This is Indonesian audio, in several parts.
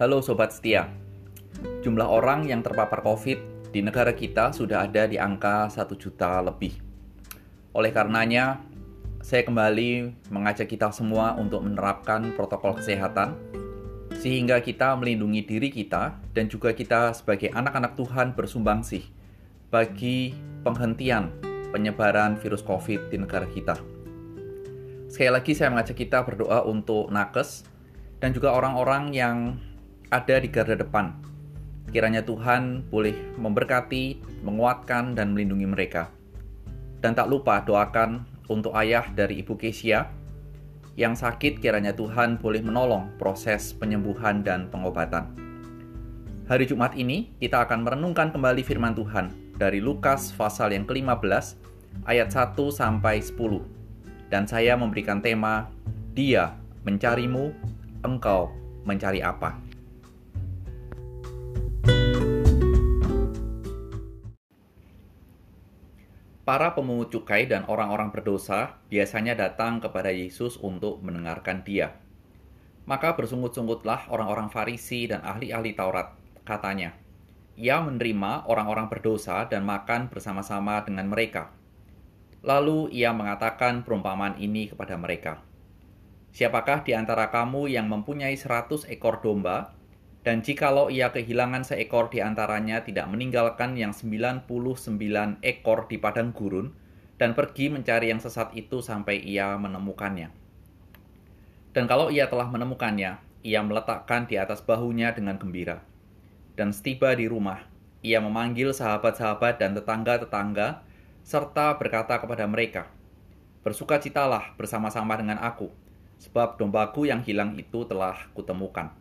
Halo Sobat Setia. Jumlah orang yang terpapar COVID di negara kita sudah ada di angka 1 juta lebih. Oleh karenanya, saya kembali mengajak kita semua untuk menerapkan protokol kesehatan sehingga kita melindungi diri kita dan juga kita sebagai anak-anak Tuhan bersumbangsih bagi penghentian penyebaran virus COVID di negara kita. Sekali lagi saya mengajak kita berdoa untuk nakes dan juga orang-orang yang ada di garda depan. Kiranya Tuhan boleh memberkati, menguatkan, dan melindungi mereka. Dan tak lupa doakan untuk ayah dari Ibu Kesia yang sakit kiranya Tuhan boleh menolong proses penyembuhan dan pengobatan. Hari Jumat ini kita akan merenungkan kembali firman Tuhan dari Lukas pasal yang ke-15 ayat 1 sampai 10. Dan saya memberikan tema Dia mencarimu, engkau mencari apa? Para pemungut cukai dan orang-orang berdosa biasanya datang kepada Yesus untuk mendengarkan dia. Maka bersungut-sungutlah orang-orang Farisi dan ahli-ahli Taurat, katanya. Ia menerima orang-orang berdosa dan makan bersama-sama dengan mereka. Lalu ia mengatakan perumpamaan ini kepada mereka. Siapakah di antara kamu yang mempunyai seratus ekor domba dan jikalau ia kehilangan seekor di antaranya tidak meninggalkan yang 99 ekor di padang gurun, dan pergi mencari yang sesat itu sampai ia menemukannya. Dan kalau ia telah menemukannya, ia meletakkan di atas bahunya dengan gembira. Dan setiba di rumah, ia memanggil sahabat-sahabat dan tetangga-tetangga, serta berkata kepada mereka, Bersukacitalah bersama-sama dengan aku, sebab dombaku yang hilang itu telah kutemukan.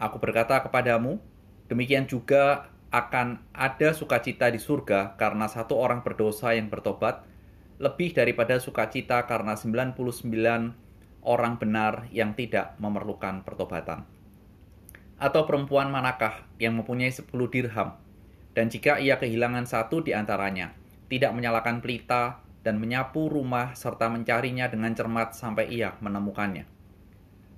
Aku berkata kepadamu, demikian juga akan ada sukacita di surga karena satu orang berdosa yang bertobat, lebih daripada sukacita karena 99 orang benar yang tidak memerlukan pertobatan. Atau perempuan manakah yang mempunyai 10 dirham, dan jika ia kehilangan satu di antaranya, tidak menyalakan pelita dan menyapu rumah serta mencarinya dengan cermat sampai ia menemukannya.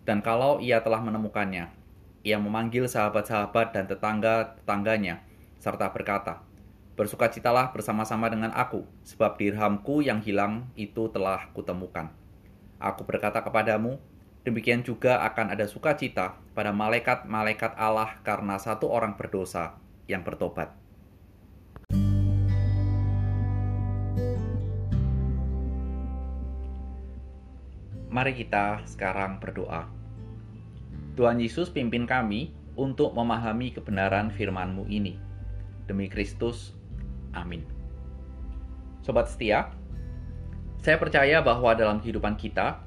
Dan kalau ia telah menemukannya, ia memanggil sahabat-sahabat dan tetangga-tetangganya, serta berkata, Bersukacitalah bersama-sama dengan aku, sebab dirhamku yang hilang itu telah kutemukan. Aku berkata kepadamu, demikian juga akan ada sukacita pada malaikat-malaikat Allah karena satu orang berdosa yang bertobat. Mari kita sekarang berdoa. Tuhan Yesus pimpin kami untuk memahami kebenaran firman-Mu ini. Demi Kristus, amin. Sobat setia, saya percaya bahwa dalam kehidupan kita,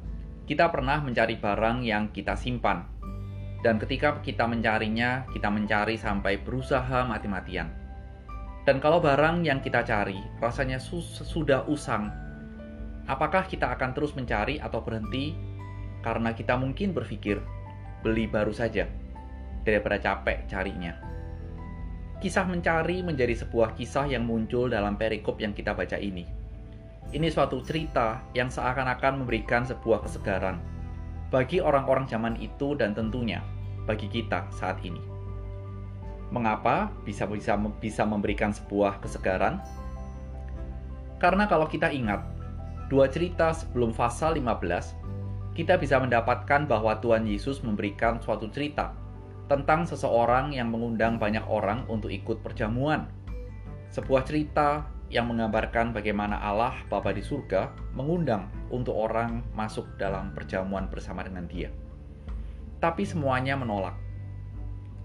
kita pernah mencari barang yang kita simpan. Dan ketika kita mencarinya, kita mencari sampai berusaha mati-matian. Dan kalau barang yang kita cari rasanya sudah usang, apakah kita akan terus mencari atau berhenti karena kita mungkin berpikir beli baru saja daripada capek carinya. Kisah mencari menjadi sebuah kisah yang muncul dalam perikop yang kita baca ini. Ini suatu cerita yang seakan-akan memberikan sebuah kesegaran bagi orang-orang zaman itu dan tentunya bagi kita saat ini. Mengapa bisa bisa bisa memberikan sebuah kesegaran? Karena kalau kita ingat dua cerita sebelum pasal 15 kita bisa mendapatkan bahwa Tuhan Yesus memberikan suatu cerita tentang seseorang yang mengundang banyak orang untuk ikut perjamuan. Sebuah cerita yang menggambarkan bagaimana Allah Bapa di surga mengundang untuk orang masuk dalam perjamuan bersama dengan Dia. Tapi semuanya menolak.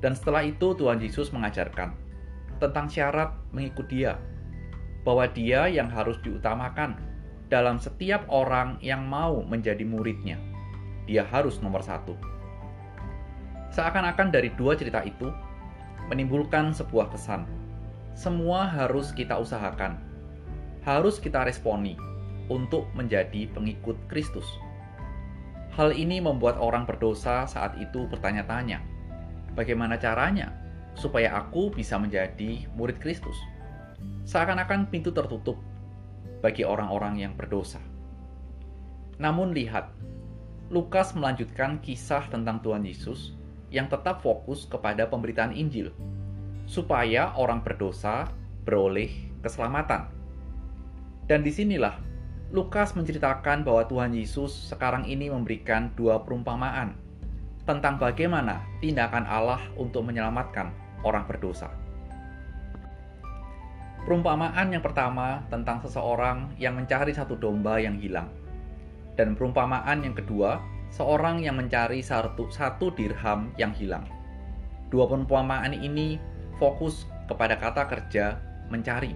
Dan setelah itu Tuhan Yesus mengajarkan tentang syarat mengikut Dia, bahwa Dia yang harus diutamakan dalam setiap orang yang mau menjadi muridnya. Dia harus nomor satu. Seakan-akan dari dua cerita itu menimbulkan sebuah kesan. Semua harus kita usahakan, harus kita responi untuk menjadi pengikut Kristus. Hal ini membuat orang berdosa saat itu bertanya-tanya, bagaimana caranya supaya aku bisa menjadi murid Kristus? Seakan-akan pintu tertutup bagi orang-orang yang berdosa. Namun lihat, Lukas melanjutkan kisah tentang Tuhan Yesus yang tetap fokus kepada pemberitaan Injil, supaya orang berdosa beroleh keselamatan. Dan di sinilah Lukas menceritakan bahwa Tuhan Yesus sekarang ini memberikan dua perumpamaan tentang bagaimana tindakan Allah untuk menyelamatkan orang berdosa. Perumpamaan yang pertama tentang seseorang yang mencari satu domba yang hilang. Dan perumpamaan yang kedua, seorang yang mencari satu, satu dirham yang hilang. Dua perumpamaan ini fokus kepada kata kerja mencari.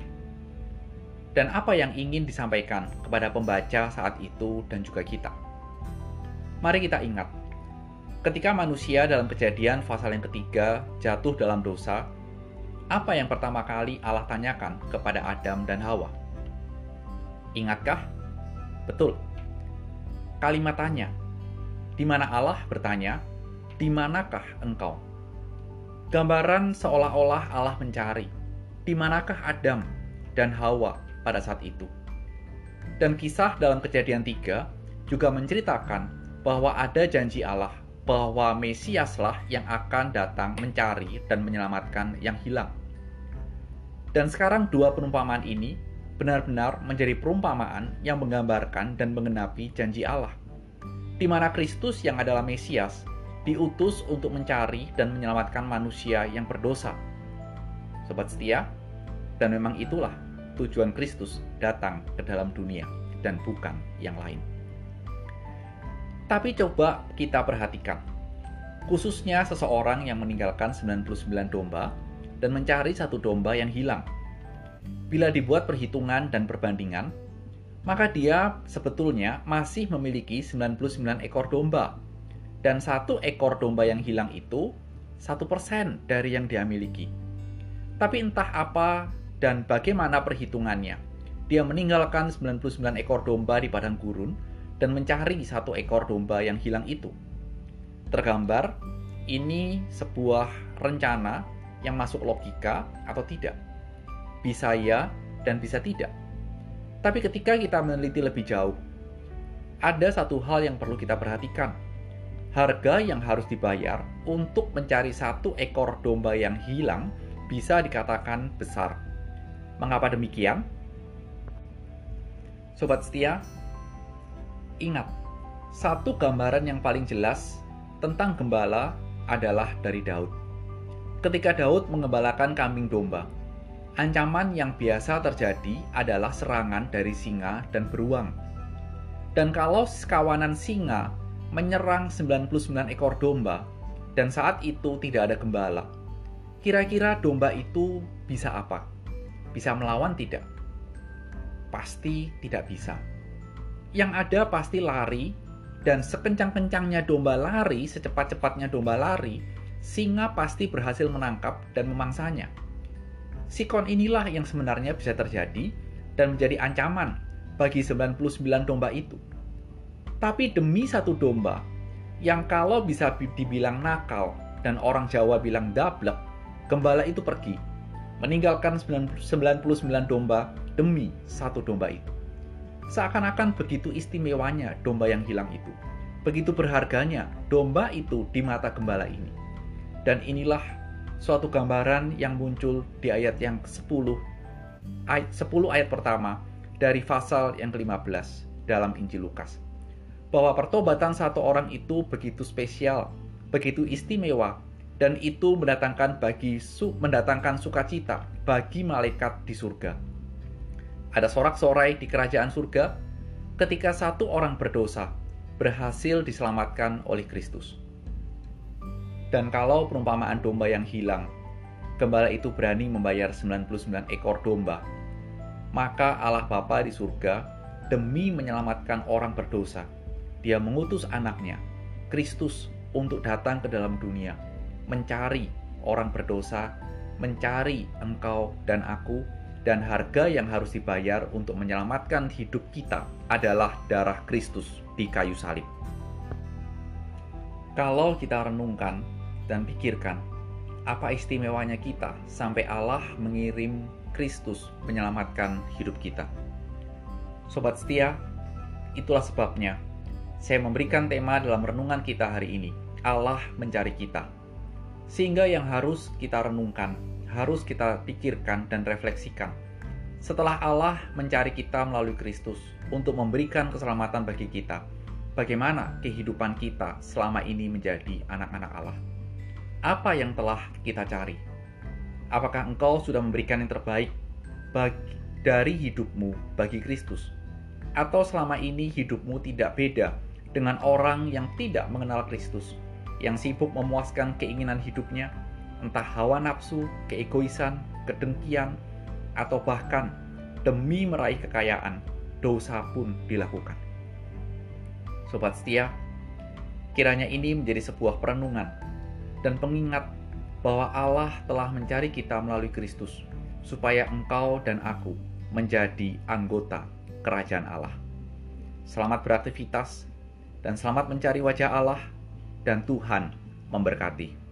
Dan apa yang ingin disampaikan kepada pembaca saat itu dan juga kita. Mari kita ingat, ketika manusia dalam kejadian pasal yang ketiga jatuh dalam dosa, apa yang pertama kali Allah tanyakan kepada Adam dan Hawa? Ingatkah? Betul. Kalimat tanya, di mana Allah bertanya, "Di manakah engkau?" Gambaran seolah-olah Allah mencari, di manakah Adam dan Hawa pada saat itu. Dan kisah dalam kejadian tiga juga menceritakan bahwa ada janji Allah bahwa Mesiaslah yang akan datang mencari dan menyelamatkan yang hilang. Dan sekarang dua perumpamaan ini benar-benar menjadi perumpamaan yang menggambarkan dan mengenapi janji Allah. Di mana Kristus yang adalah Mesias diutus untuk mencari dan menyelamatkan manusia yang berdosa. Sobat setia, dan memang itulah tujuan Kristus datang ke dalam dunia dan bukan yang lain. Tapi coba kita perhatikan, khususnya seseorang yang meninggalkan 99 domba dan mencari satu domba yang hilang. Bila dibuat perhitungan dan perbandingan, maka dia sebetulnya masih memiliki 99 ekor domba. Dan satu ekor domba yang hilang itu satu persen dari yang dia miliki. Tapi entah apa dan bagaimana perhitungannya. Dia meninggalkan 99 ekor domba di padang gurun dan mencari satu ekor domba yang hilang itu. Tergambar, ini sebuah rencana yang masuk logika atau tidak. Bisa ya dan bisa tidak. Tapi ketika kita meneliti lebih jauh, ada satu hal yang perlu kita perhatikan. Harga yang harus dibayar untuk mencari satu ekor domba yang hilang bisa dikatakan besar. Mengapa demikian? Sobat setia, Ingat, satu gambaran yang paling jelas tentang gembala adalah dari Daud. Ketika Daud mengembalakan kambing domba, ancaman yang biasa terjadi adalah serangan dari singa dan beruang. Dan kalau kawanan singa menyerang 99 ekor domba, dan saat itu tidak ada gembala, kira-kira domba itu bisa apa? Bisa melawan tidak? Pasti tidak bisa yang ada pasti lari, dan sekencang-kencangnya domba lari, secepat-cepatnya domba lari, singa pasti berhasil menangkap dan memangsanya. Sikon inilah yang sebenarnya bisa terjadi dan menjadi ancaman bagi 99 domba itu. Tapi demi satu domba, yang kalau bisa dibilang nakal dan orang Jawa bilang dablek, gembala itu pergi, meninggalkan 99 domba demi satu domba itu. Seakan-akan begitu istimewanya domba yang hilang itu. Begitu berharganya domba itu di mata gembala ini. Dan inilah suatu gambaran yang muncul di ayat yang ke-10 ayat 10 ayat pertama dari pasal yang ke-15 dalam Injil Lukas. Bahwa pertobatan satu orang itu begitu spesial, begitu istimewa dan itu mendatangkan bagi su, mendatangkan sukacita bagi malaikat di surga ada sorak-sorai di kerajaan surga ketika satu orang berdosa berhasil diselamatkan oleh Kristus. Dan kalau perumpamaan domba yang hilang, gembala itu berani membayar 99 ekor domba, maka Allah Bapa di surga demi menyelamatkan orang berdosa, dia mengutus anaknya, Kristus, untuk datang ke dalam dunia, mencari orang berdosa, mencari engkau dan aku, dan harga yang harus dibayar untuk menyelamatkan hidup kita adalah darah Kristus di kayu salib. Kalau kita renungkan dan pikirkan, apa istimewanya kita sampai Allah mengirim Kristus menyelamatkan hidup kita? Sobat setia, itulah sebabnya saya memberikan tema dalam renungan kita hari ini, Allah mencari kita. Sehingga yang harus kita renungkan, harus kita pikirkan dan refleksikan. Setelah Allah mencari kita melalui Kristus untuk memberikan keselamatan bagi kita, bagaimana kehidupan kita selama ini menjadi anak-anak Allah? Apa yang telah kita cari? Apakah engkau sudah memberikan yang terbaik bagi, dari hidupmu bagi Kristus? Atau selama ini hidupmu tidak beda dengan orang yang tidak mengenal Kristus, yang sibuk memuaskan keinginan hidupnya, entah hawa nafsu, keegoisan, kedengkian, atau bahkan demi meraih kekayaan, dosa pun dilakukan. Sobat setia, kiranya ini menjadi sebuah perenungan dan pengingat bahwa Allah telah mencari kita melalui Kristus, supaya engkau dan aku menjadi anggota kerajaan Allah. Selamat beraktivitas dan selamat mencari wajah Allah dan Tuhan memberkati.